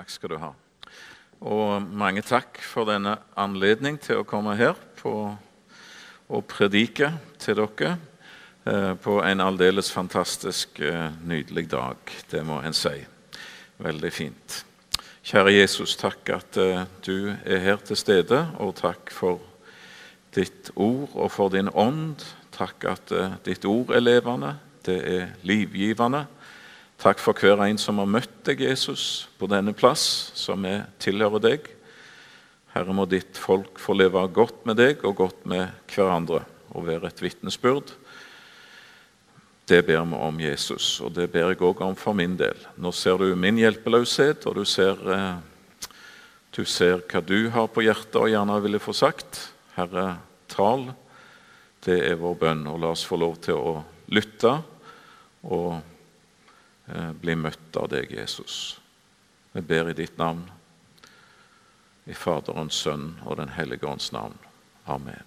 Takk skal du ha. Og mange takk for denne anledning til å komme her og predike til dere eh, på en aldeles fantastisk, eh, nydelig dag. Det må en si. Veldig fint. Kjære Jesus, takk at eh, du er her til stede, og takk for ditt ord og for din ånd. Takk at ditt ord er levende, det er livgivende. Takk for hver en som har møtt deg, Jesus, på denne plass, som vi tilhører deg. Herre, må ditt folk få leve godt med deg og godt med hverandre og være et vitnesbyrd. Det ber vi om Jesus, og det ber jeg òg om for min del. Nå ser du min hjelpeløshet, og du ser, eh, du ser hva du har på hjertet og gjerne ville få sagt. Herre, tal. Det er vår bønn, og la oss få lov til å lytte og bli møtt av deg, Jesus. Vi ber i ditt navn, i Faderens, Sønn og Den hellige ånds navn. Amen.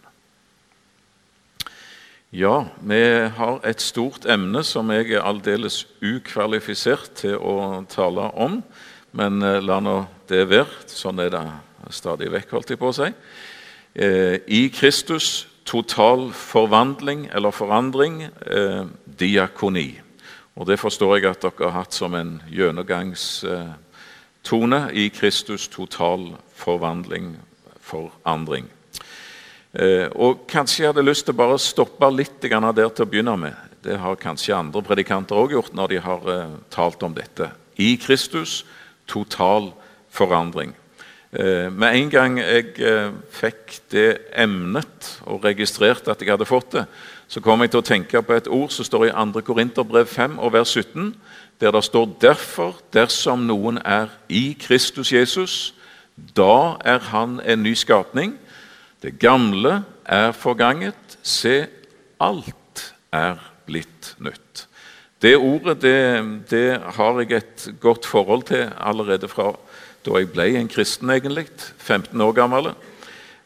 Ja, vi har et stort emne som jeg er aldeles ukvalifisert til å tale om. Men eh, la nå det være. Sånn er det stadig vekk, holdt jeg på å si. Eh, I Kristus total forvandling eller forandring, diakoni. Og Det forstår jeg at dere har hatt som en gjennomgangstone i Kristus total forvandling, forandring. Eh, og Kanskje jeg hadde lyst til å bare stoppe litt der til å begynne med. Det har kanskje andre predikanter òg gjort når de har eh, talt om dette. I Kristus total forandring. Eh, med en gang jeg fikk det emnet og registrerte at jeg hadde fått det, så kommer jeg til å tenke på et ord som står i 2. Korinterbrev 5 og vers 17, der det står derfor, dersom noen er i Kristus Jesus, da er han en ny skapning. Det gamle er forganget. Se, alt er blitt nytt. Det ordet det, det har jeg et godt forhold til allerede fra da jeg ble en kristen, egentlig. 15 år gammel.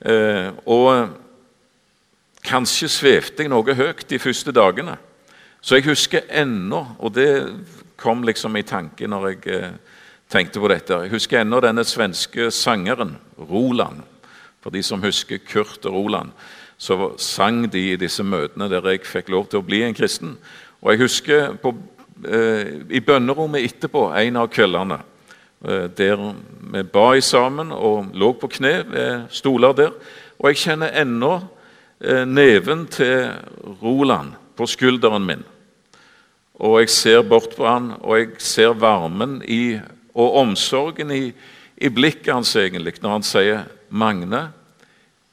Eh, og Kanskje svevde jeg noe høyt de første dagene. Så jeg husker ennå, og det kom liksom i tanke når jeg eh, tenkte på dette Jeg husker ennå denne svenske sangeren Roland. For de som husker Kurt og Roland, så sang de i disse møtene der jeg fikk lov til å bli en kristen. Og jeg husker på, eh, i bønnerommet etterpå en av kveldene eh, der vi ba sammen og lå på kne ved stoler der. Og jeg kjenner ennå neven til Roland på skulderen min. Og jeg ser bort på han, og jeg ser varmen i, og omsorgen i, i blikket hans egentlig når han sier, 'Magne,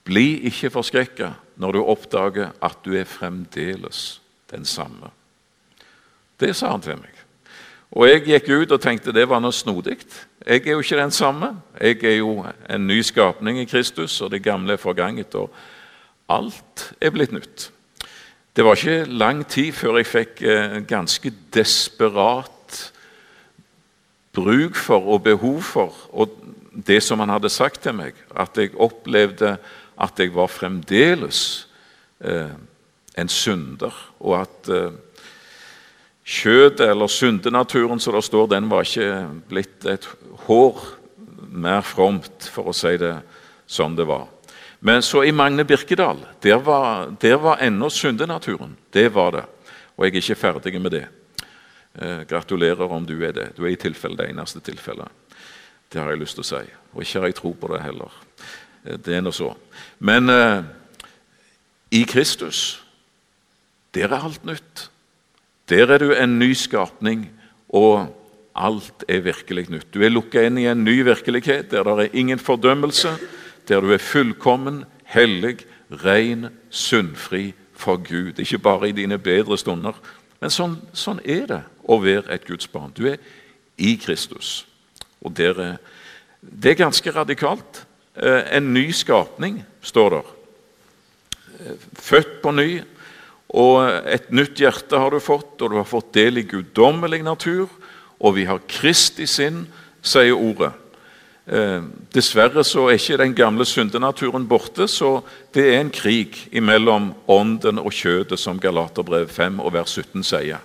bli ikke forskrekka når du oppdager at du er fremdeles den samme.' Det sa han til meg. Og jeg gikk ut og tenkte det var noe snodig. Jeg er jo ikke den samme. Jeg er jo en ny skapning i Kristus, og det gamle er forganget. og Alt er blitt nytt. Det var ikke lang tid før jeg fikk eh, ganske desperat bruk for og behov for og det som han hadde sagt til meg. At jeg opplevde at jeg var fremdeles eh, en synder, og at eh, kjødet, eller syndenaturen som det står, den var ikke blitt et hår mer fromt, for å si det som det var. Men så i Magne Birkedal, der var, der var ennå syndenaturen. Det var det. Og jeg er ikke ferdig med det. Eh, gratulerer om du er det. Du er i tilfelle det eneste tilfellet. Det har jeg lyst til å si. Og ikke har jeg tro på det heller. Eh, det er nå så. Men eh, i Kristus, der er alt nytt. Der er du en ny skapning, og alt er virkelig nytt. Du er lukka inn i en ny virkelighet der det er ingen fordømmelse der du er fullkommen, hellig, ren, syndfri for Gud. Ikke bare i dine bedre stunder, men sånn, sånn er det å være et Guds barn. Du er i Kristus. Og er, Det er ganske radikalt. Eh, en ny skapning, står der. Eh, født på ny, og et nytt hjerte har du fått, og du har fått del i guddommelig natur, og vi har Kristi sinn, sier ordet. Eh, dessverre så er ikke den gamle syndenaturen borte, så det er en krig mellom ånden og kjødet, som Galaterbrev 5 og vers 17 sier.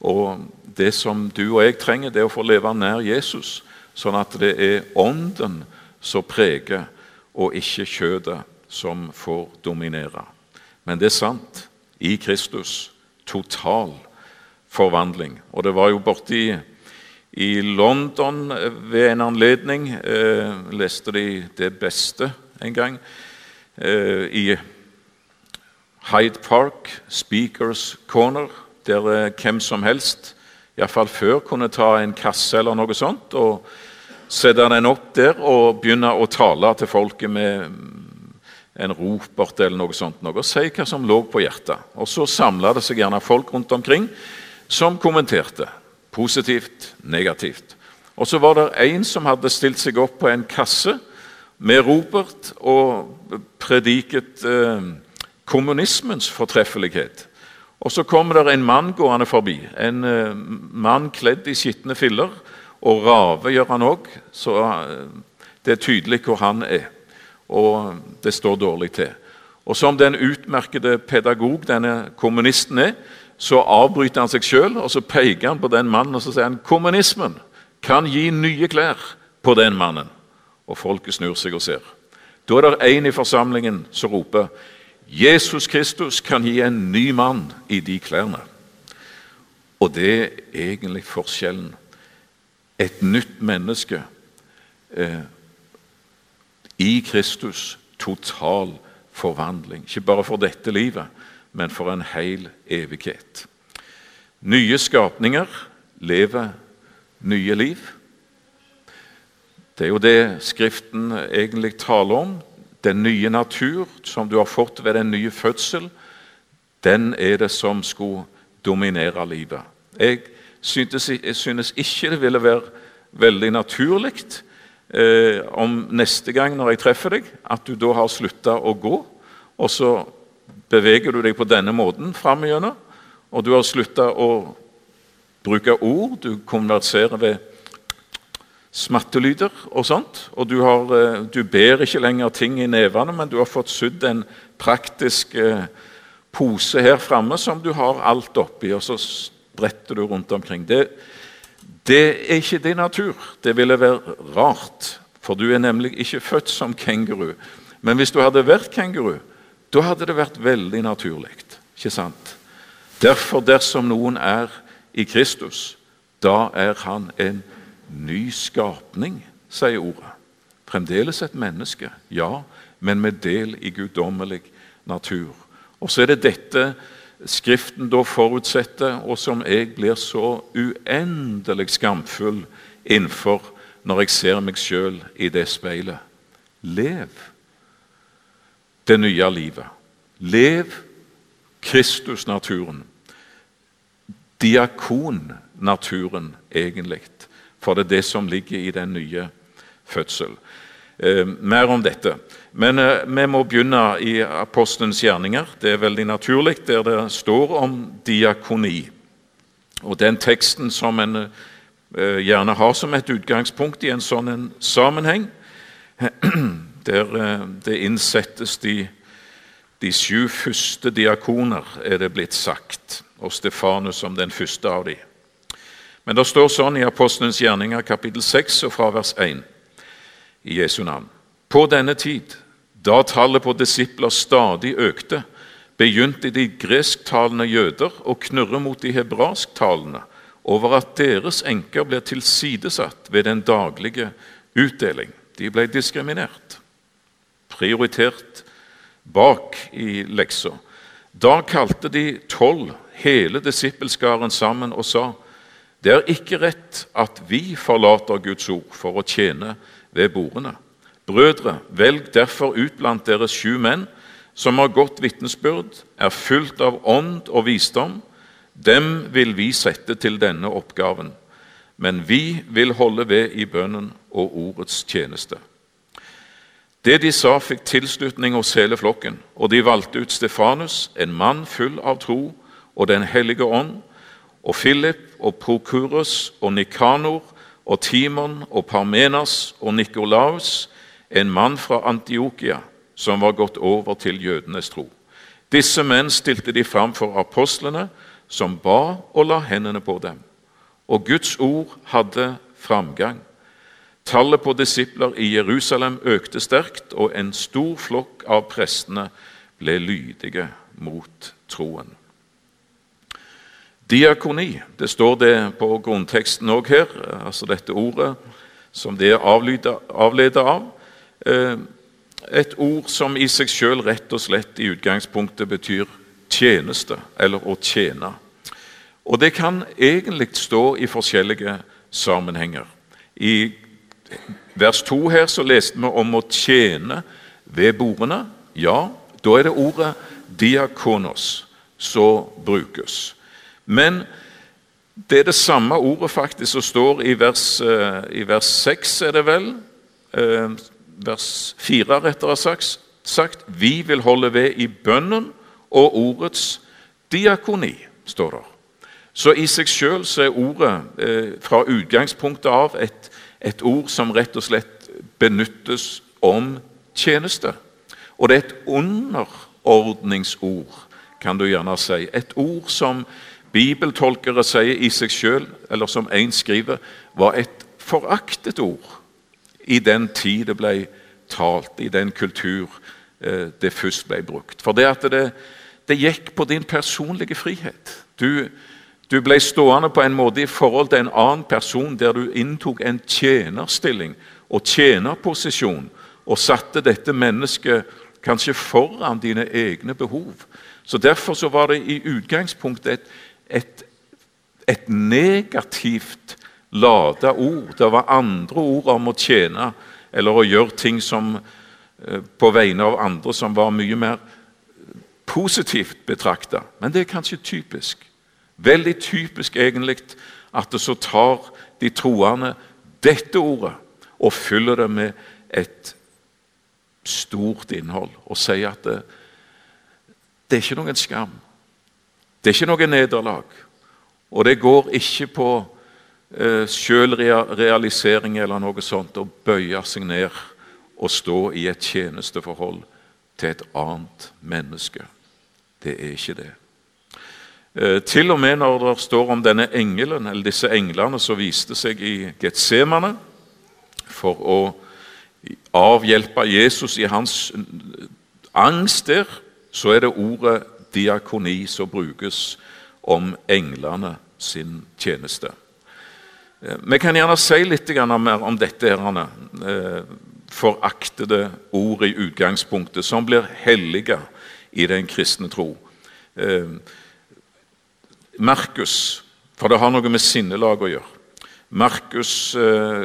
Og Det som du og jeg trenger, det er å få leve nær Jesus, sånn at det er ånden som preger, og ikke kjødet som får dominere. Men det er sant. I Kristus total forvandling. Og det var jo borti i London ved en anledning eh, leste de det beste en gang. Eh, I Hyde Park, Speakers Corner, der eh, hvem som helst, iallfall før, kunne ta en kasse eller noe sånt og sette den opp der og begynne å tale til folket med en ropert eller noe sånt, noe, og si hva som lå på hjertet. Og Så samla det seg gjerne folk rundt omkring som kommenterte. Positivt, negativt. Og så var det en som hadde stilt seg opp på en kasse med ropert og prediket eh, kommunismens fortreffelighet. Og Så kommer det en mann gående forbi, en eh, mann kledd i skitne filler. Og rave gjør han òg, så eh, det er tydelig hvor han er. Og det står dårlig til. Og Som den utmerkede pedagog denne kommunisten er, så avbryter han seg sjøl og så peker han på den mannen og så sier han, kommunismen kan gi nye klær på den mannen. Og folket snur seg og ser. Da er det en i forsamlingen som roper Jesus Kristus kan gi en ny mann i de klærne. Og det er egentlig forskjellen. Et nytt menneske eh, i Kristus. Total forvandling. Ikke bare for dette livet, men for en hel evighet. Nye skapninger lever nye liv. Det er jo det Skriften egentlig taler om. Den nye natur som du har fått ved den nye fødsel, den er det som skulle dominere livet. Jeg synes, jeg synes ikke det ville være veldig naturlig eh, om neste gang når jeg treffer deg, at du da har slutta å gå, og så beveger du deg på denne måten fram igjennom, og du har slutta å bruke ord, du konverserer ved smattelyder og sånt. Og du, har, eh, du, ber ikke lenger ting i nevene, men du har fått sydd en praktisk eh, pose her framme som du har alt oppi, og så spretter du rundt omkring. Det, det er ikke din natur. Det ville være rart, for du er nemlig ikke født som kenguru. Men hvis du hadde vært kenguru, da hadde det vært veldig naturlig. Ikke sant? Derfor, dersom noen er i Kristus, da er han en ny skapning, sier ordet. Fremdeles et menneske, ja, men med del i guddommelig natur. Og så er det dette Skriften da forutsetter, og som jeg blir så uendelig skamfull innenfor når jeg ser meg sjøl i det speilet. Lev det nye livet. Lev Kristus-naturen. Diakon-naturen, egentlig. For det er det som ligger i den nye fødsel. Eh, mer om dette. Men eh, vi må begynne i apostelens gjerninger. Det er veldig naturlig, der det står om diakoni. Og Den teksten som en eh, gjerne har som et utgangspunkt i en sånn en sammenheng, der eh, det innsettes de, de sju første diakoner, er det blitt sagt, og Stefanus som den første av dem. Men det står sånn i Apostelens gjerninger kapittel 6 og fra vers 1 i Jesu navn. På denne tid, da tallet på disipler stadig økte, begynte de gresktalende jøder å knurre mot de hebraisktalende over at deres enker ble tilsidesatt ved den daglige utdeling. De ble diskriminert, prioritert bak i leksa. Da kalte de tolv hele disippelskaren sammen og sa:" Det er ikke rett at vi forlater Guds ord for å tjene ved bordene. Brødre, velg derfor ut blant deres sju menn som har godt vitnesbyrd, er fullt av ånd og visdom. Dem vil vi sette til denne oppgaven. Men vi vil holde ved i bønnen og ordets tjeneste. Det de sa, fikk tilslutning hos hele flokken, og de valgte ut Stefanus, en mann full av tro og Den hellige ånd, og Philip og Prokurus og Nikanor og Timon og Parmenas og Nikolaus, en mann fra Antiokia som var gått over til jødenes tro. Disse menn stilte de fram for apostlene, som ba og la hendene på dem. Og Guds ord hadde framgang. Tallet på disipler i Jerusalem økte sterkt, og en stor flokk av prestene ble lydige mot troen. Diakoni, det står det på grunnteksten òg her, altså dette ordet som det er avledet av. Eh, et ord som i seg sjøl rett og slett i utgangspunktet betyr tjeneste, eller å tjene. Og det kan egentlig stå i forskjellige sammenhenger. I vers 2 her så leste vi om å tjene ved bordene. Ja, da er det ordet diakonos som brukes. Men det er det samme ordet faktisk som står i vers, eh, i vers 6, er det vel. Eh, vers 4, rettere sagt. sagt. Vi vil holde ved i bønnen og ordets diakoni, står der. Så i seg sjøl er ordet eh, fra utgangspunktet av et, et, ord som rett og slett benyttes om tjeneste. Og det er et underordningsord, kan du gjerne si. Et ord som bibeltolkere sier i seg sjøl, eller som én skriver, var et foraktet ord i den tid det ble talt, i den kultur eh, det først ble brukt. For det at det, det gikk på din personlige frihet. Du, du, ble stående på en måte i forhold til en annen person der du inntok en tjenerstilling og tjenerposisjon og satte dette mennesket kanskje foran dine egne behov. Så Derfor så var det i utgangspunktet et, et, et negativt lada ord. Det var andre ord om å tjene eller å gjøre ting som, eh, på vegne av andre som var mye mer positivt betrakta. Men det er kanskje typisk. Veldig typisk egentlig at det så tar de troende dette ordet og fyller det med et stort innhold og sier at det, det er ikke noen skam. Det er ikke noe nederlag. Og det går ikke på eh, sjølrealisering eller noe sånt å bøye seg ned og stå i et tjenesteforhold til et annet menneske. Det er ikke det. Eh, til og med når det står om denne engelen, eller disse englene som viste seg i Getsemane for å avhjelpe Jesus i hans angst der, så er det ordet diakoni som brukes om englene sin tjeneste. Eh, vi kan gjerne si litt mer om dette her, eh, foraktede ord i utgangspunktet, som blir hellige i den kristne tro. Eh, Markus, for det har noe med sinnelag å gjøre. Markus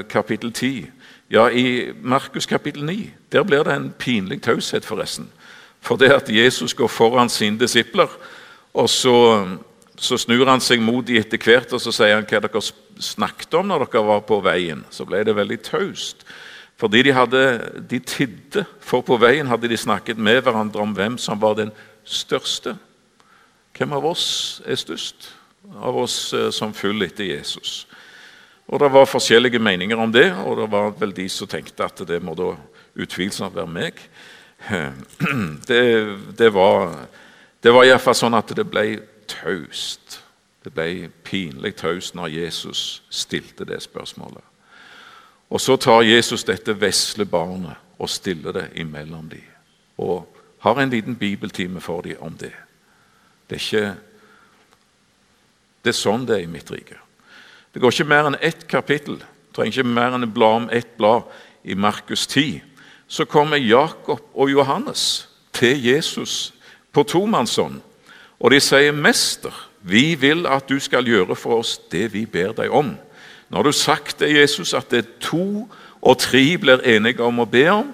kapittel 10. Ja, i Markus kapittel 9 der blir det en pinlig taushet, forresten. For det at Jesus går foran sine disipler, og så, så snur han seg mot dem etter hvert og så sier han hva dere snakket om når dere var på veien. Så ble det veldig taust. Fordi de, hadde, de tidde, for på veien hadde de snakket med hverandre om hvem som var den største. Hvem av oss er størst? Av oss eh, som følger etter Jesus. Og Det var forskjellige meninger om det, og det var vel de som tenkte at det må da utvilsomt være meg. Det, det var, det var iallfall sånn at det ble taust. Det ble pinlig taust når Jesus stilte det spørsmålet. Og så tar Jesus dette vesle barnet og stiller det imellom dem. Og har en liten bibeltime for dem om det. Det er ikke Det er sånn det er i mitt rike. Det går ikke mer enn ett kapittel. Trenger ikke mer enn å bla om ett blad i Markus 10 så kommer Jakob og Johannes til Jesus på tomannshånd. Og de sier, 'Mester, vi vil at du skal gjøre for oss det vi ber deg om.' Når du sagt til Jesus, at det er to og tre blir enige om å be om,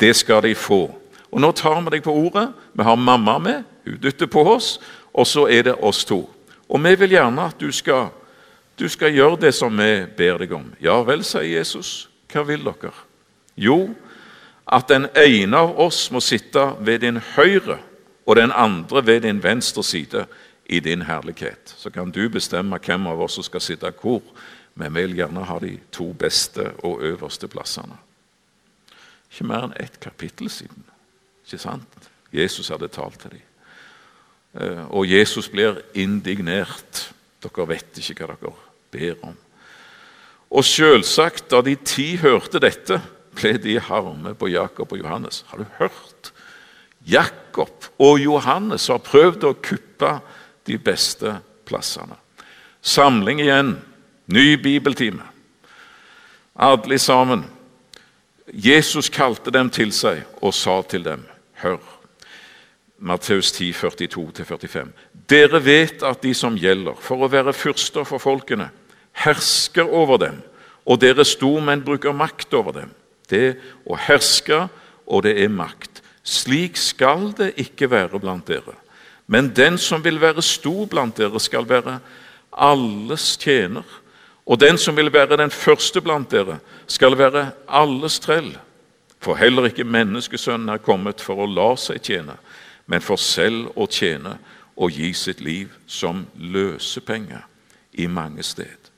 det skal de få. Og Nå tar vi deg på ordet. Vi har mamma med, hun dytter på oss, og så er det oss to. Og vi vil gjerne at du skal, du skal gjøre det som vi ber deg om. Ja vel, sier Jesus. Hva vil dere? Jo, at den ene av oss må sitte ved din høyre og den andre ved din venstre side i din herlighet. Så kan du bestemme hvem av oss som skal sitte hvor, men vi vil gjerne ha de to beste og øverste plassene. Ikke mer enn ett kapittel siden. Ikke sant? Jesus hadde talt til dem. Eh, og Jesus blir indignert. Dere vet ikke hva dere ber om. Og selvsagt, da de ti hørte dette, ble de harme på Jakob og Johannes. Har du hørt? Jakob og Johannes har prøvd å kuppe de beste plassene. Samling igjen. Ny bibeltime. Alle sammen. Jesus kalte dem til seg og sa til dem, hør. Matteus 10, 42-45. Dere vet at de som gjelder for å være fyrster for folkene, hersker over dem, og dere stormenn bruker makt over dem. Det å herske, og det er makt. Slik skal det ikke være blant dere. Men den som vil være stor blant dere, skal være alles tjener. Og den som vil være den første blant dere, skal være alles trell. For heller ikke menneskesønnen er kommet for å la seg tjene, men for selv å tjene og gi sitt liv som løsepenge i mange sted.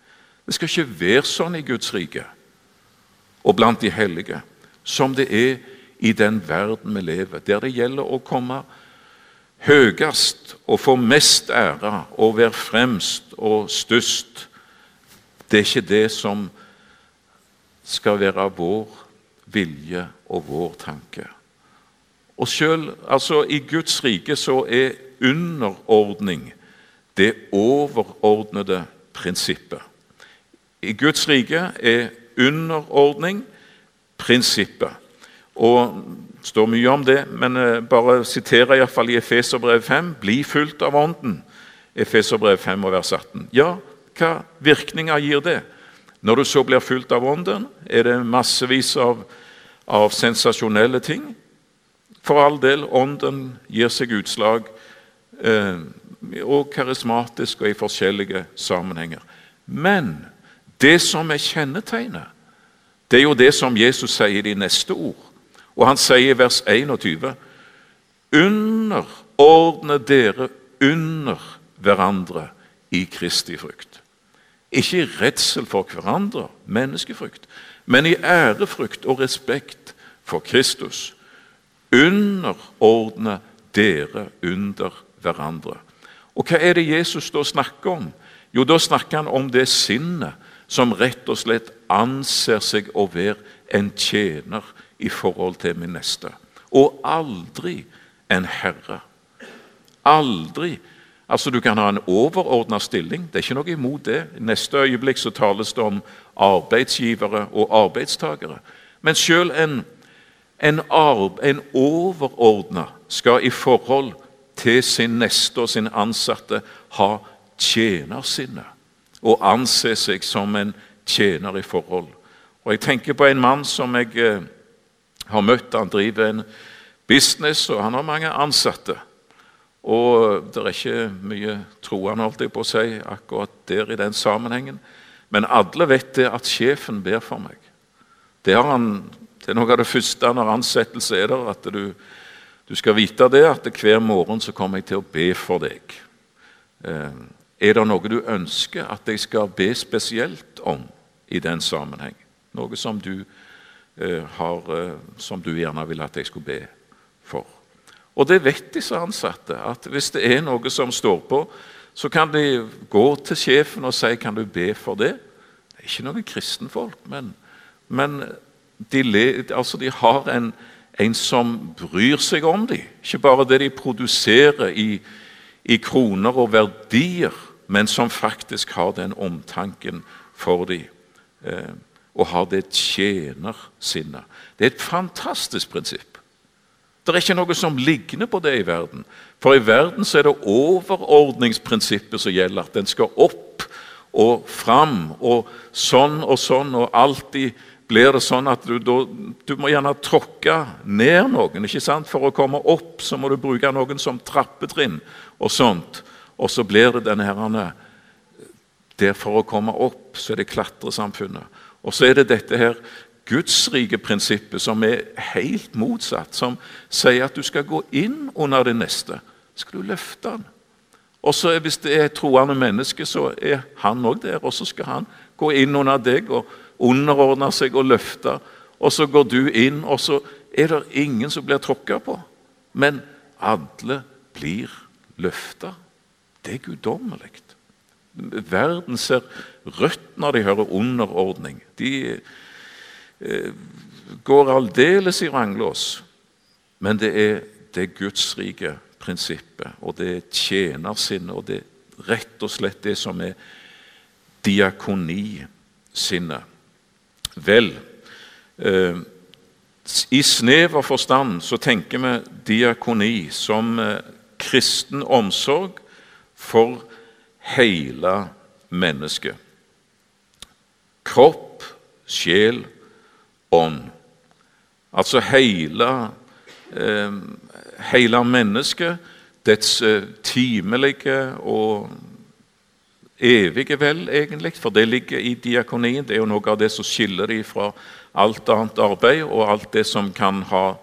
Det skal ikke være sånn i Guds rike og blant de hellige som det er i den verden vi lever, der det gjelder å komme høyest og få mest ære og være fremst og størst. Det er ikke det som skal være vår vilje og vår tanke. Og selv, altså I Guds rike så er underordning det overordnede prinsippet. I Guds rike er underordning prinsippet. Og Det står mye om det, men eh, bare siterer iallfall i Efeserbrev 5.: Bli fulgt av Ånden. Efeserbrev 5 og vers 18. Ja, hva virkninger gir det? Når du så blir fulgt av Ånden, er det massevis av, av sensasjonelle ting. For all del, Ånden gir seg utslag eh, og karismatisk og i forskjellige sammenhenger. Men det som er kjennetegnet, det er jo det som Jesus sier i de neste ord. Og han sier i vers 21.: Underordne dere under hverandre i Kristi frykt. Ikke i redsel for hverandre, menneskefrykt, men i ærefrykt og respekt for Kristus. Underordne dere under hverandre. Og hva er det Jesus da snakker om? Jo, da snakker han om det sinnet som rett og slett anser seg å være en tjener i forhold til min neste. Og aldri en herre. Aldri. Altså, Du kan ha en overordna stilling, det er ikke noe imot det. I neste øyeblikk så tales det om arbeidsgivere og arbeidstakere. Men selv en, en, en overordna skal i forhold til sin neste og sin ansatte ha tjenersinne og anse seg som en tjener i forhold. Og Jeg tenker på en mann som jeg eh, har møtt. Han driver en business, og han har mange ansatte. Og det er ikke mye troende holdt jeg på å si, akkurat der i den sammenhengen. Men alle vet det at sjefen ber for meg. Det, har han, det er noe av det første når ansettelse er der, at du, du skal vite det, at hver morgen så kommer jeg til å be for deg. Eh, er det noe du ønsker at jeg skal be spesielt om i den sammenheng? Noe som du Eh, har, eh, som du gjerne vil at jeg skulle be for. Og det vet disse ansatte, at hvis det er noe som står på, så kan de gå til sjefen og si 'Kan du be for det?' Det er ikke noen kristenfolk, men, men de, altså de, har en, en, som bryr seg om dem. Ikke bare det de produserer i, i kroner og verdier, men som faktisk har den omtanken for dem. Eh, og har det tjenersinnet. Det er et fantastisk prinsipp. Det er ikke noe som ligner på det i verden. For i verden er det overordningsprinsippet som gjelder. At den skal opp og fram og sånn og sånn, og alltid blir det sånn at du, du, må gjerne tråkke ned noen. ikke sant? For å komme opp så må du bruke noen som trappetrinn og sånt. Og så blir det denne herrene Der for å komme opp så er det klatresamfunnet. Og så er det dette her gudsrike prinsippet som er helt motsatt, som sier at du skal gå inn under det neste. Skal du løfte den. Og så Hvis det er et troende menneske, så er han òg der. Og så skal han gå inn under deg og underordne seg og løfter. Og så går du inn, og så er det ingen som blir tråkka på. Men alle blir løfta. Det er guddommelig. Verden ser rødt når de hører underordning. De eh, går aldeles i vranglås. Men det er det gudsrike prinsippet, og det er tjenersinnet, og det er rett og slett det som er diakonisinnet. Vel, eh, i snever forstand så tenker vi diakoni som eh, kristen omsorg for hele mennesket. Kropp, sjel, ånd. Altså hele, eh, hele mennesket, dets eh, timelige og evige vel, egentlig, for det ligger i diakonien. Det er jo noe av det som skiller dem fra alt annet arbeid og alt det som kan ha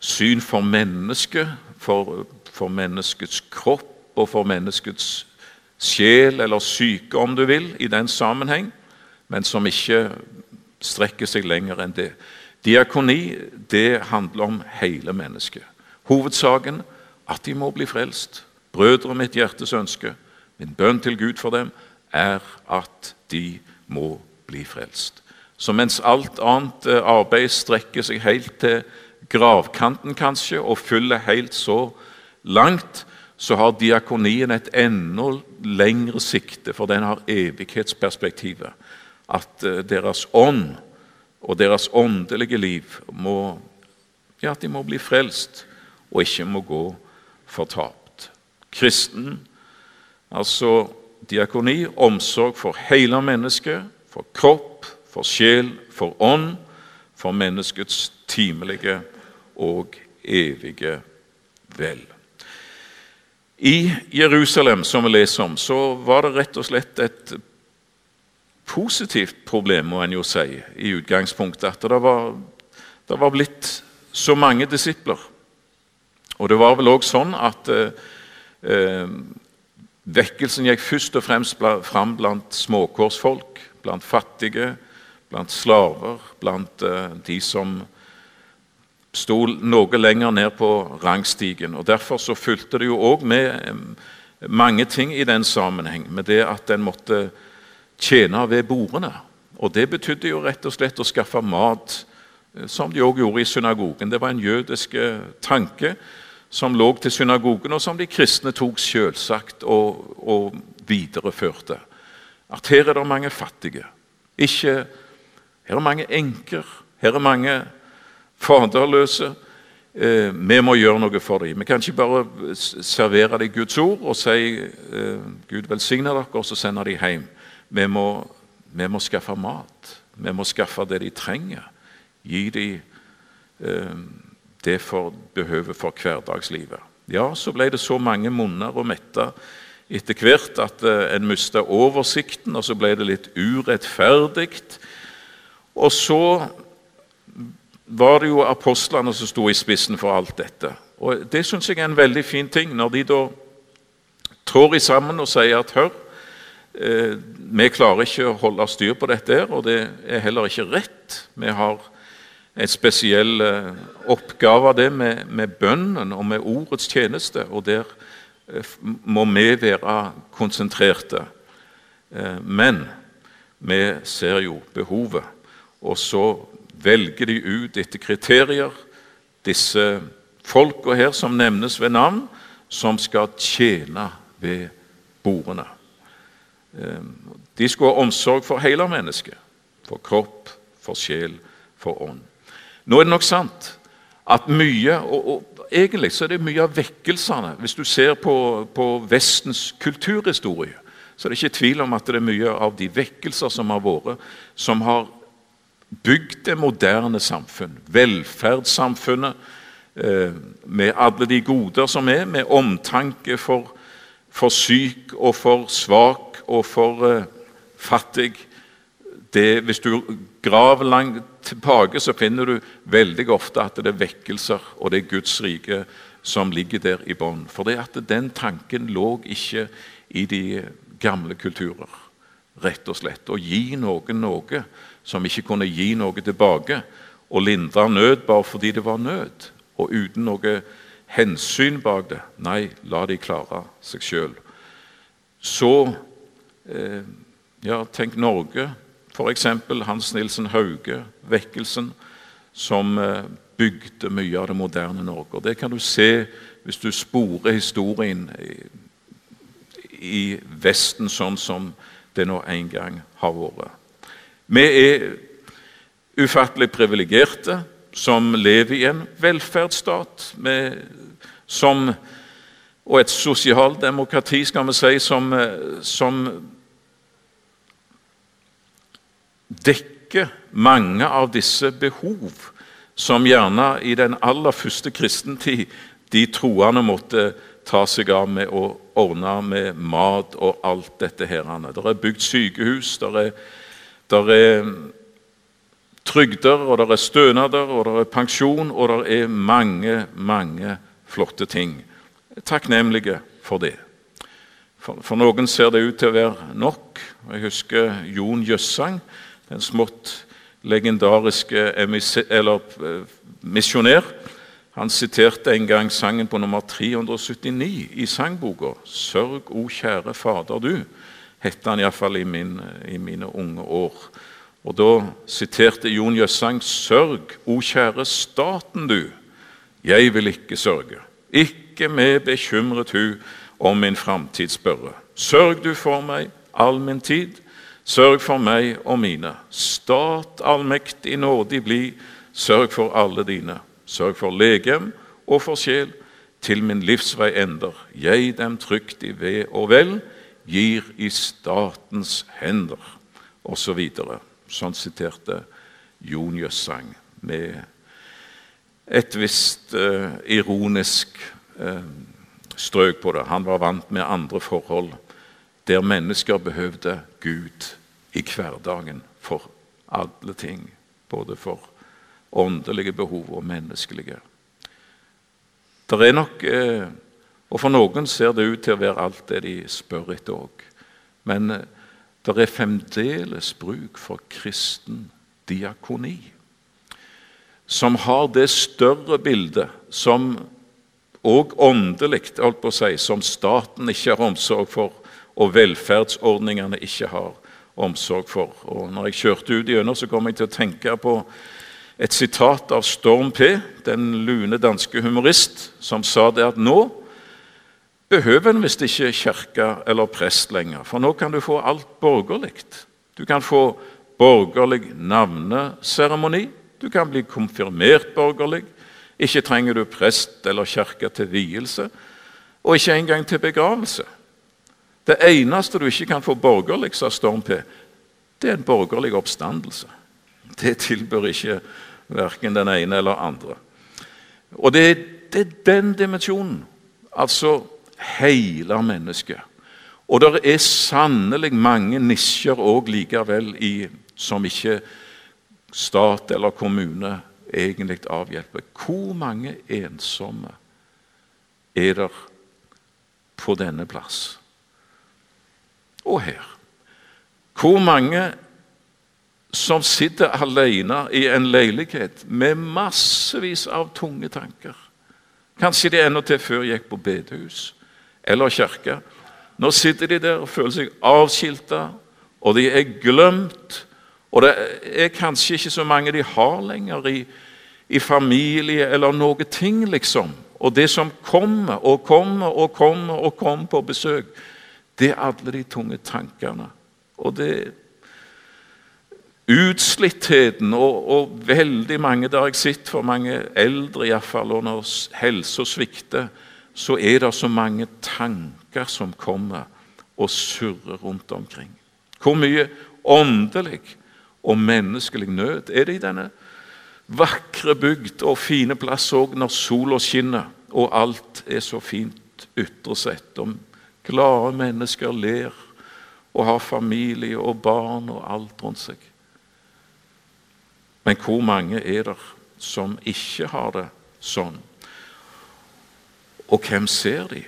syn for mennesket, for, for menneskets kropp og for menneskets sjel eller syke, om du vil, i den sammenheng, men som ikke strekker seg lenger enn det. Diakoni det handler om hele mennesket. Hovedsaken at de må bli frelst. Brødre, mitt hjertes ønske, min bønn til Gud for dem, er at de må bli frelst. Så mens alt annet eh, arbeid strekker seg helt til gravkanten, kanskje, og fyller helt så langt, så har diakonien et enda lengre sikte, for den har evighetsperspektivet. At eh, deres ånd og deres åndelige liv må, ja, de må bli frelst og ikke må gå fortapt. Kristen, altså diakoni, omsorg for hele mennesket, for kropp, for sjel, for ånd, for menneskets timelige og evige vel. I Jerusalem, som vi leser om, så var det rett og slett et positivt problem, må en jo si, i utgangspunktet. At det var, det var blitt så mange disipler. Og det var vel òg sånn at eh, eh, vekkelsen gikk først og fremst fram blant småkårsfolk, blant fattige, blant slaver, blant eh, de som sto noe lenger ned på rangstigen. og Derfor så fulgte det jo òg med mange ting i den sammenheng, med det at en måtte tjene ved bordene. Og Det betydde jo rett og slett å skaffe mat, eh, som de òg gjorde i synagogen. Det var en jødisk eh, tanke som lå til synagogen, og som de kristne tok selvsagt og, og videreførte. At her er det mange fattige. Ikke, her er mange enker. Her er mange faderløse. Eh, vi må gjøre noe for dem. Vi kan ikke bare servere dem Guds ord og si eh, 'Gud velsigne dere', og så sende dem hjem. Vi må, vi må, skaffe mat. Vi må skaffe det de trenger. Gi dem eh, det for behøver for hverdagslivet. Ja, så ble det så mange munner å mette etter hvert at eh, en mista oversikten, og så ble det litt urettferdig. Og så var det jo apostlene som sto i spissen for alt dette. Og Det syns jeg er en veldig fin ting, når de da trår i sammen og sier at hør, eh, vi klarer ikke å holde styr på dette, her, og det er heller ikke rett. Vi har en spesiell eh, oppgave det med, med, bønnen og med ordets tjeneste, og der eh, må vi være konsentrerte. Eh, men vi ser jo behovet, og så velger de ut etter kriterier disse folka her som nevnes ved navn, som skal tjene ved bordene. De skulle ha omsorg for hele mennesket. For kropp, for sjel, for ånd. Nå er det nok sant at mye og, og Egentlig så er det mye av vekkelsene Hvis du ser på, på Vestens kulturhistorie, så er det ikke tvil om at det er mye av de vekkelser som har vært, som har bygd det moderne samfunn, velferdssamfunnet, eh, med alle de goder som er, med omtanke for, for syk og for svak og for uh, fattig. Det, hvis du graver langt tilbake, så finner du veldig ofte at det er vekkelser og det er Guds rike som ligger der i bånn. For det at den tanken lå ikke i de gamle kulturer, rett og slett. Å gi noen noe som ikke kunne gi noe tilbake, og lindre nød bare fordi det var nød, og uten noe hensyn bak det. Nei, la de klare seg sjøl. Så Eh, ja, tenk Norge, f.eks. Hans Nilsen Hauge, vekkelsen, som eh, bygde mye av det moderne Norge. Og Det kan du se hvis du sporer historien i, i Vesten sånn som det nå en gang har vært. Vi er ufattelig privilegerte som lever i en velferdsstat med, som, og et sosialdemokrati, skal vi si, som, som dekker mange av disse behov som gjerne i den aller første kristentid de troende måtte ta seg av med å ordne med mat og alt dette. her. Det er bygd sykehus, det er, der er trygder, og det er stønader, og det er pensjon, og det er mange, mange flotte ting. Takknemlige for det. For, for, noen ser det ut til å være nok. Jeg husker Jon Jøssang, den smått legendariske eh, misjonær. Han siterte en gang sangen på nummer 379 i sangboka. 'Sørg, o kjære Fader du', het han iallfall i, min, i mine unge år. Og Da siterte Jon Jøssang 'Sørg, o kjære staten du', jeg vil ikke sørge. Ikke med bekymret hu om min framtid spørre. Sørg du for meg all min tid, sørg for meg og mine. Stat allmektig nådig bli, sørg for alle dine. Sørg for legem og for sjel, til min livsvei ender. Jeg dem trygt i ved og vel, gir i statens hender. Og så videre. Sånn siterte Jon Jøssang med et visst eh, ironisk eh, strøk på det. Han var vant med andre forhold, der mennesker behøvde Gud i hverdagen for alle ting. Både for åndelige behov og menneskelige. Det er nok, uh, Og for noen ser det ut til å være alt det de spør etter òg. Men det er fremdeles bruk for kristen diakoni, som har det større bildet, som og åndelig, holdt på å si, som staten ikke har omsorg for, og velferdsordningene ikke har omsorg for. Og når jeg kjørte ut gjennom, så kom jeg til å tenke på et sitat av Storm P., den lune danske humorist, som sa det at nå behøver en visst ikke kirke eller prest lenger, for nå kan du få alt borgerlig. Du kan få borgerlig navneseremoni, du kan bli konfirmert borgerlig. Ikke trenger du prest eller kirke til vielse, og ikke engang til begravelse. Det eneste du ikke kan få borgerlig, sa Storm P., det er en borgerlig oppstandelse. Det tilbør ikke verken den ene eller andre. Og det, det er den dimensjonen. Altså hele mennesket. Og det er sannelig mange nisjer òg likevel i, som ikke stat eller kommune egentlig avhjelper. Hvor mange ensomme er der på denne plass? Og her. Hvor mange som sitter alene i en leilighet med massevis av tunge tanker? Kanskje de endatil før gikk på bedehus eller kirke. Nå sitter de der og føler seg avskilta, og de er glemt. Og det er kanskje ikke så mange de har lenger i, i familie eller noe ting, liksom. Og det som kommer og kommer og kommer og kommer på besøk, det er alle de tunge tankene. Og det Utslittheten og, og veldig mange der jeg sitter, for mange eldre iallfall, og når helsa svikter, så er det så mange tanker som kommer og surrer rundt omkring. Hvor mye åndelig og menneskelig nød er det i denne vakre bygd og fine plass òg når sola skinner og alt er så fint ytre sett. Om glade mennesker ler og har familie og barn og alt rundt seg. Men hvor mange er det som ikke har det sånn? Og hvem ser de?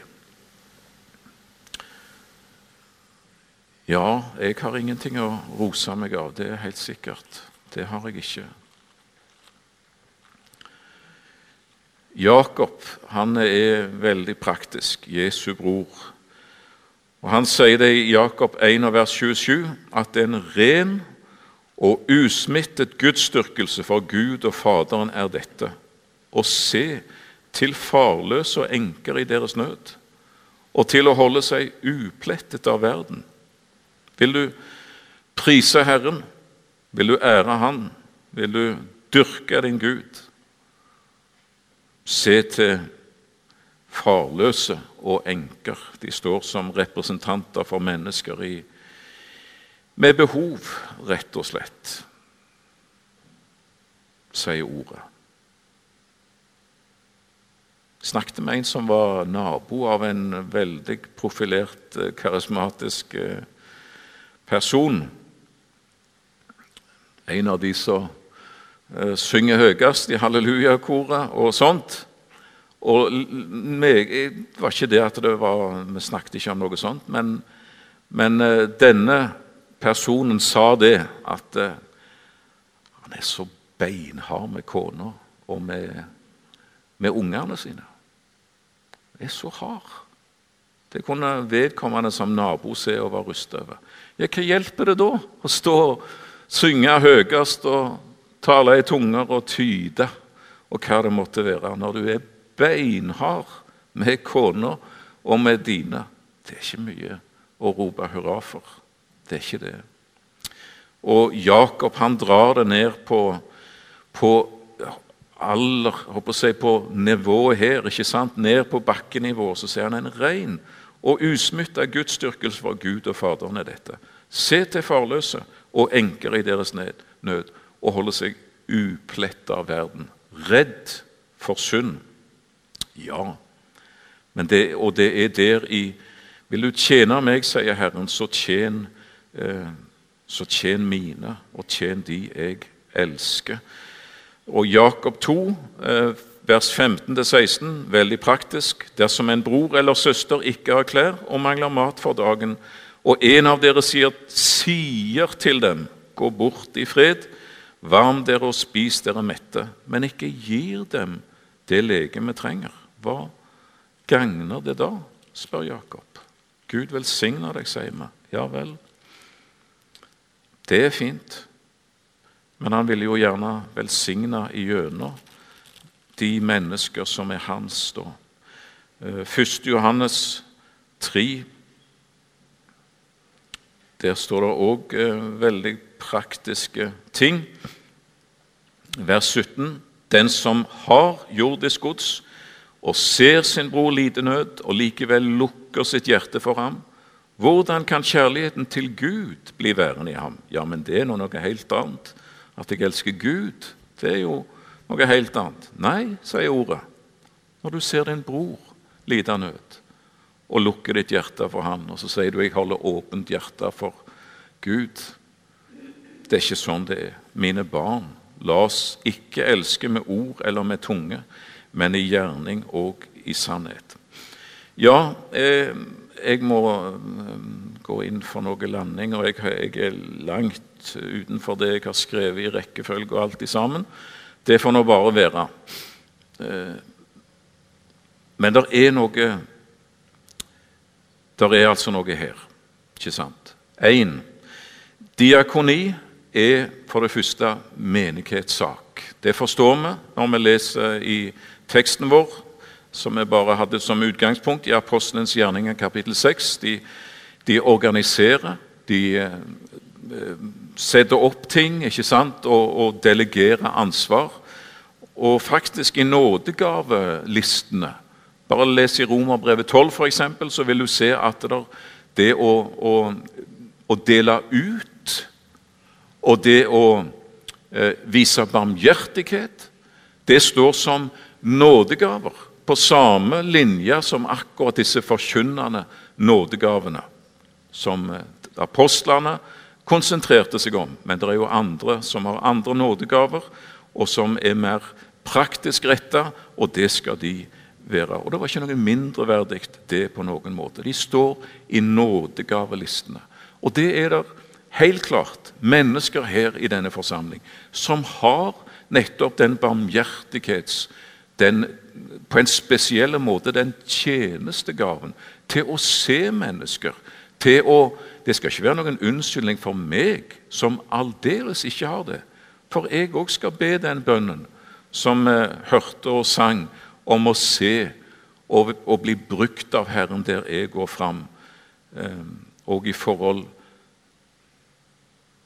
Ja, jeg har ingenting å rose meg av, det er helt sikkert. Det har jeg ikke. Jakob han er veldig praktisk, Jesu bror. Og Han sier det i Jakob 1, vers 27, at en ren og usmittet gudsdyrkelse for Gud og Faderen er dette å se til farløse og enker i deres nød, og til å holde seg uplettet av verden. Vil du prise Herren? Vil du ære Han? Vil du dyrke din Gud? Se til farløse og enker. De står som representanter for mennesker i, med behov, rett og slett, sier ordet. Snakket med en som var nabo av en veldig profilert, eh, karismatisk eh, person. En av de som uh, synger høyest i hallelujakoret og sånt. Og meg, Det var ikke det at det var, vi snakket ikke om noe sånt, men, men uh, denne personen sa det at uh, han er så beinhard med kona og med, med ungene sine. Han er så hard. Det kunne vedkommende som nabo se og være rusta over. Ja, hva hjelper det da å stå og synge høyest og tale i tunger og tyde og hva det måtte være, når du er beinhard med kona og med dine? Det er ikke mye å rope hurra for. Det er ikke det. Og Jakob han drar det ned på, på aller, håper jeg, på nivået her, ikke sant? ned på bakkenivå, så ser han en ren og usmytta gudsdyrkelse for Gud og Faderen er dette. Se til farløse og enker i deres nød, og holde seg upletta av verden. Redd for synd. Ja, det, og det er der i Vil du tjene meg, sier Herren, så tjen, eh, så tjen mine, og tjen de jeg elsker. Og Jakob 2, eh, vers 15-16, veldig praktisk. Dersom en bror eller søster ikke har klær og mangler mat for dagen, og en av dere sier, sier til dem, gå bort i fred, varm dere og spis dere mette, men ikke gir dem det legemet trenger, hva gagner det da? spør Jakob. Gud velsigner deg, sier vi. Ja vel. Det er fint, men han vil jo gjerne velsigne igjennom de mennesker som er hans. da. 1. Eh, Johannes 3, der står det òg eh, veldig praktiske ting. Vers 17.: Den som har jordisk gods og ser sin bror lide nød, og likevel lukker sitt hjerte for ham, hvordan kan kjærligheten til Gud bli værende i ham? Ja, men det er noe helt annet. At jeg elsker Gud, det er jo noe helt annet. Nei, sier ordet. Når du ser din bror lide nød, og lukker ditt hjerte for han, og så sier du 'jeg holder åpent hjerte for Gud'. Det er ikke sånn det er. Mine barn, la oss ikke elske med ord eller med tunge, men i gjerning og i sannhet. Ja, eh, jeg må eh, gå inn for noe landing, og jeg, jeg, er langt utenfor det jeg har skrevet i rekkefølge og alt i sammen. Det får nå bare være. Eh, men det er noe Det er altså noe her, ikke sant? Én Diakoni er for det første menighetssak. Det forstår vi når vi leser i teksten vår, som vi bare hadde som utgangspunkt i Apostelens gjerninger kapittel 6. De, de organiserer, de eh, setter opp ting ikke sant? Og, og delegerer ansvar. Og faktisk i nådegavelistene Bare les i Romerbrevet 12, f.eks., så vil du se at det, det å, å, å dele ut og det å eh, vise barmhjertighet, det står som nådegaver. På samme linje som akkurat disse forkynnende nådegavene som eh, apostlene konsentrerte seg om. Men det er jo andre som har andre nådegaver, og som er mer praktisk retta, og det skal de være. Og Det var ikke noe mindreverdig det på noen måte. De står i nådegavelistene. Og det er det helt klart mennesker her i denne forsamling som har nettopp den barmhjertighets, den, på en spesiell måte den tjenestegaven til å se mennesker. til å, Det skal ikke være noen unnskyldning for meg, som aldeles ikke har det. For jeg òg skal be den bønnen som eh, hørte og sang, om å se og, og, bli brukt av Herren der jeg går fram, eh, og i forhold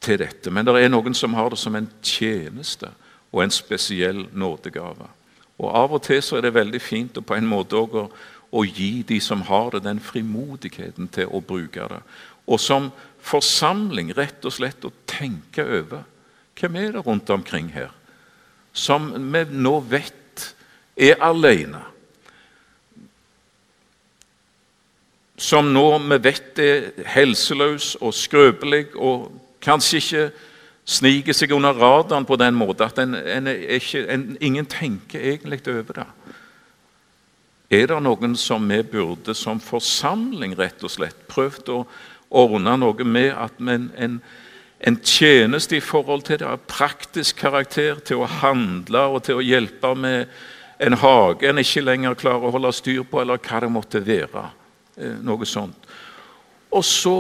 til dette. Men det er noen som har det som en tjeneste og en spesiell nådegave. Og Av og til så er det veldig fint og på en måte å, å gi de som har det, den frimodigheten til å bruke det. Og som forsamling rett og slett å tenke over hvem er det rundt omkring her som vi nå vet er alene. Som nå vi vet er helseløs og skrøpelig og kanskje ikke sniker seg under radaren på den måten at en, en ikke, en, ingen tenker egentlig over det. Er det noen som vi burde som forsamling rett og slett prøvd å ordne noe med at en, en, en tjeneste i forhold til det av praktisk karakter, til å handle og til å hjelpe med en hage en ikke lenger klarer å holde styr på, eller hva det måtte være. Eh, noe sånt. Og så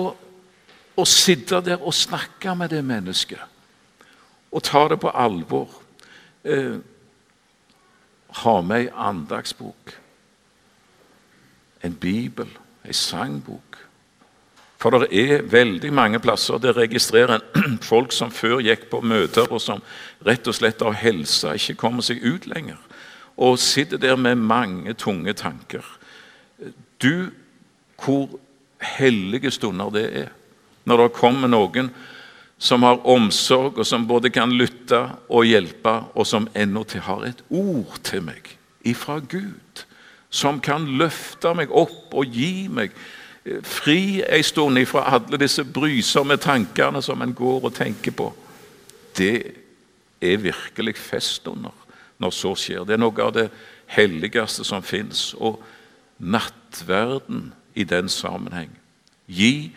å sitte der og snakke med det mennesket og ta det på alvor. Eh, ha med ei andagsbok, en bibel, ei sangbok. For det er veldig mange plasser der registrerer en folk som før gikk på møter, og som rett og slett av helse ikke kommer seg ut lenger. Og sitter der med mange tunge tanker. Du, hvor hellige stunder det er når det kommer noen som har omsorg, og som både kan lytte og hjelpe, og som endatil har et ord til meg ifra Gud. Som kan løfte meg opp og gi meg eh, fri ei stund ifra alle disse brysomme tankene som en går og tenker på. Det er virkelig festunder når så skjer. Det er noe av det helligste som fins. Og nattverden i den sammenheng. Gi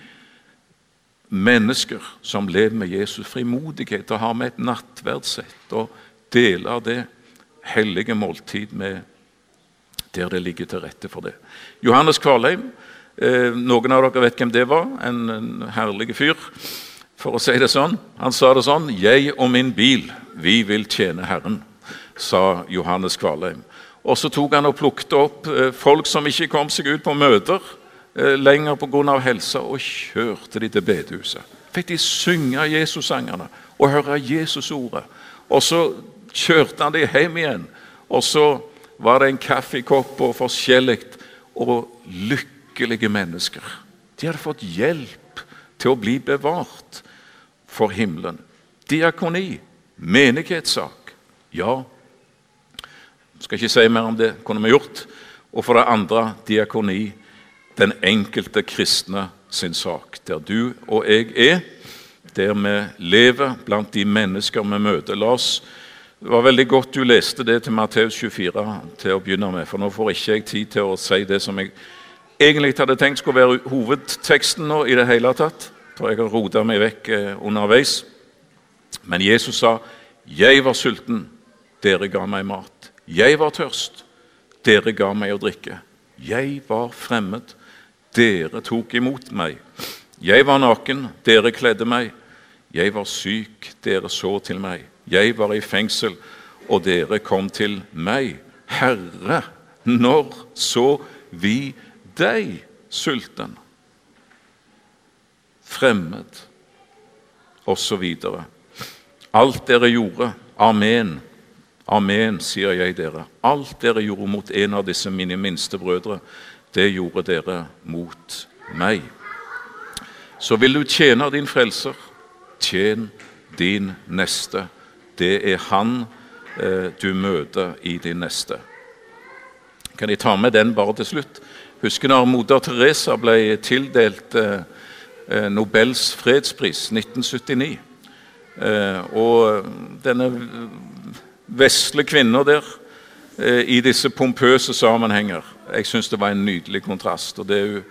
mennesker som lever med Jesus, frimodighet og har med et nattverdssett og deler det hellige måltid med der det ligger til rette for det. Johannes Kvalheim, eh, noen av dere vet hvem det var? En, en herlig fyr, for å si det sånn. Han sa det sånn 'Jeg og min bil, vi vil tjene Herren', sa Johannes Kvalheim. Og så tok han og plukket opp eh, folk som ikke kom seg ut på møter lenger pga. helsa, og kjørte de til bedehuset. Fikk de synge Jesus-sangene og høre Jesus-ordet. Og så kjørte han de hjem igjen, og så var det en kaffekopp og forskjellig. Og lykkelige mennesker. De hadde fått hjelp til å bli bevart for himmelen. Diakoni, menighetssak. Ja, skal ikke si mer om det, kunne vi gjort. Og for det andre diakoni den enkelte kristne sin sak. Der du og jeg er, der vi lever blant de mennesker vi møter. La oss, Det var veldig godt du leste det til Matteus 24 til å begynne med, for nå får ikke jeg tid til å si det som jeg egentlig hadde tenkt skulle være hovedteksten nå i det hele tatt, for jeg har rota meg vekk eh, underveis. Men Jesus sa, 'Jeg var sulten, dere ga meg mat.' 'Jeg var tørst, dere ga meg å drikke.' 'Jeg var fremmed, dere tok imot meg. Jeg var naken, dere kledde meg. Jeg var syk, dere så til meg. Jeg var i fengsel, og dere kom til meg. Herre, når så vi deg sulten? Fremmed, osv. Alt dere gjorde, amen. Amen, sier jeg dere. Alt dere gjorde mot en av disse mine minste brødre, det gjorde dere mot meg. Så vil du tjene din frelser, tjen din neste. Det er han eh, du møter i din neste. Kan jeg ta med den bare til slutt? Husker når moder Teresa ble tildelt eh, eh Nobels fredspris 1979. Eh, og denne vesle kvinna der eh, i disse pompøse sammenhenger jeg syns det var en nydelig kontrast, og det hun,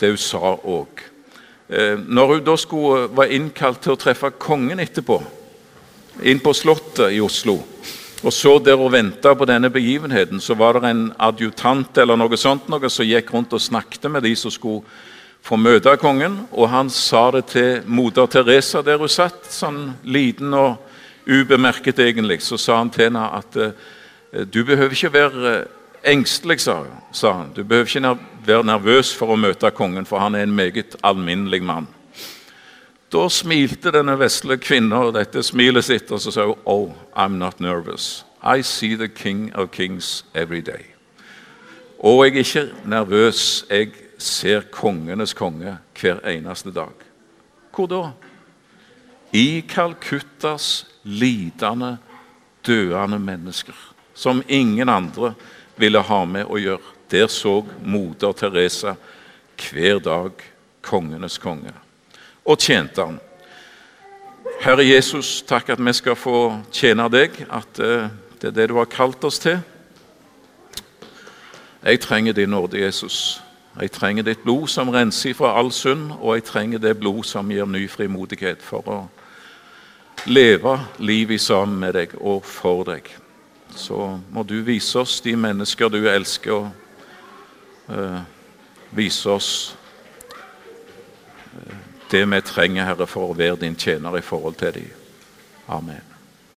det hun sa òg. Eh, når hun da skulle, var innkalt til å treffe kongen etterpå, inn på Slottet i Oslo, og så der og venta på denne begivenheten, så var det en adjutant eller noe sånt noe, som gikk rundt og snakket med de som skulle få møte kongen. Og han sa det til moder Teresa der hun satt, sånn liten og ubemerket egentlig. Så sa han til henne at uh, du behøver ikke være engstelig, sa, han. Du behøver ikke være nervøs for å møte kongen, for han er en meget alminnelig mann. Da smilte denne vesle kvinna dette smilet sitt, og så sa hun Oh, I'm not nervous. I see the king of kings every day. Og jeg er ikke nervøs. Jeg ser kongenes konge hver eneste dag. Hvor da? I Calcuttas lidende, døende mennesker. Som ingen andre ville ha med å gjøre. Der så moder Teresa hver dag kongenes konge og tjente han. Herre Jesus, takk at vi skal få tjene deg, at eh, det er det du har kalt oss til. Jeg trenger din nåde, Jesus. Jeg trenger ditt blod som renser fra all synd, og jeg trenger det blod som gir ny frimodighet for å leve livet sammen med deg og for deg. Så må du vise oss de mennesker du elsker, og eh, vise oss uh, det vi trenger, Herre, for å være din tjener i forhold til dem. Amen.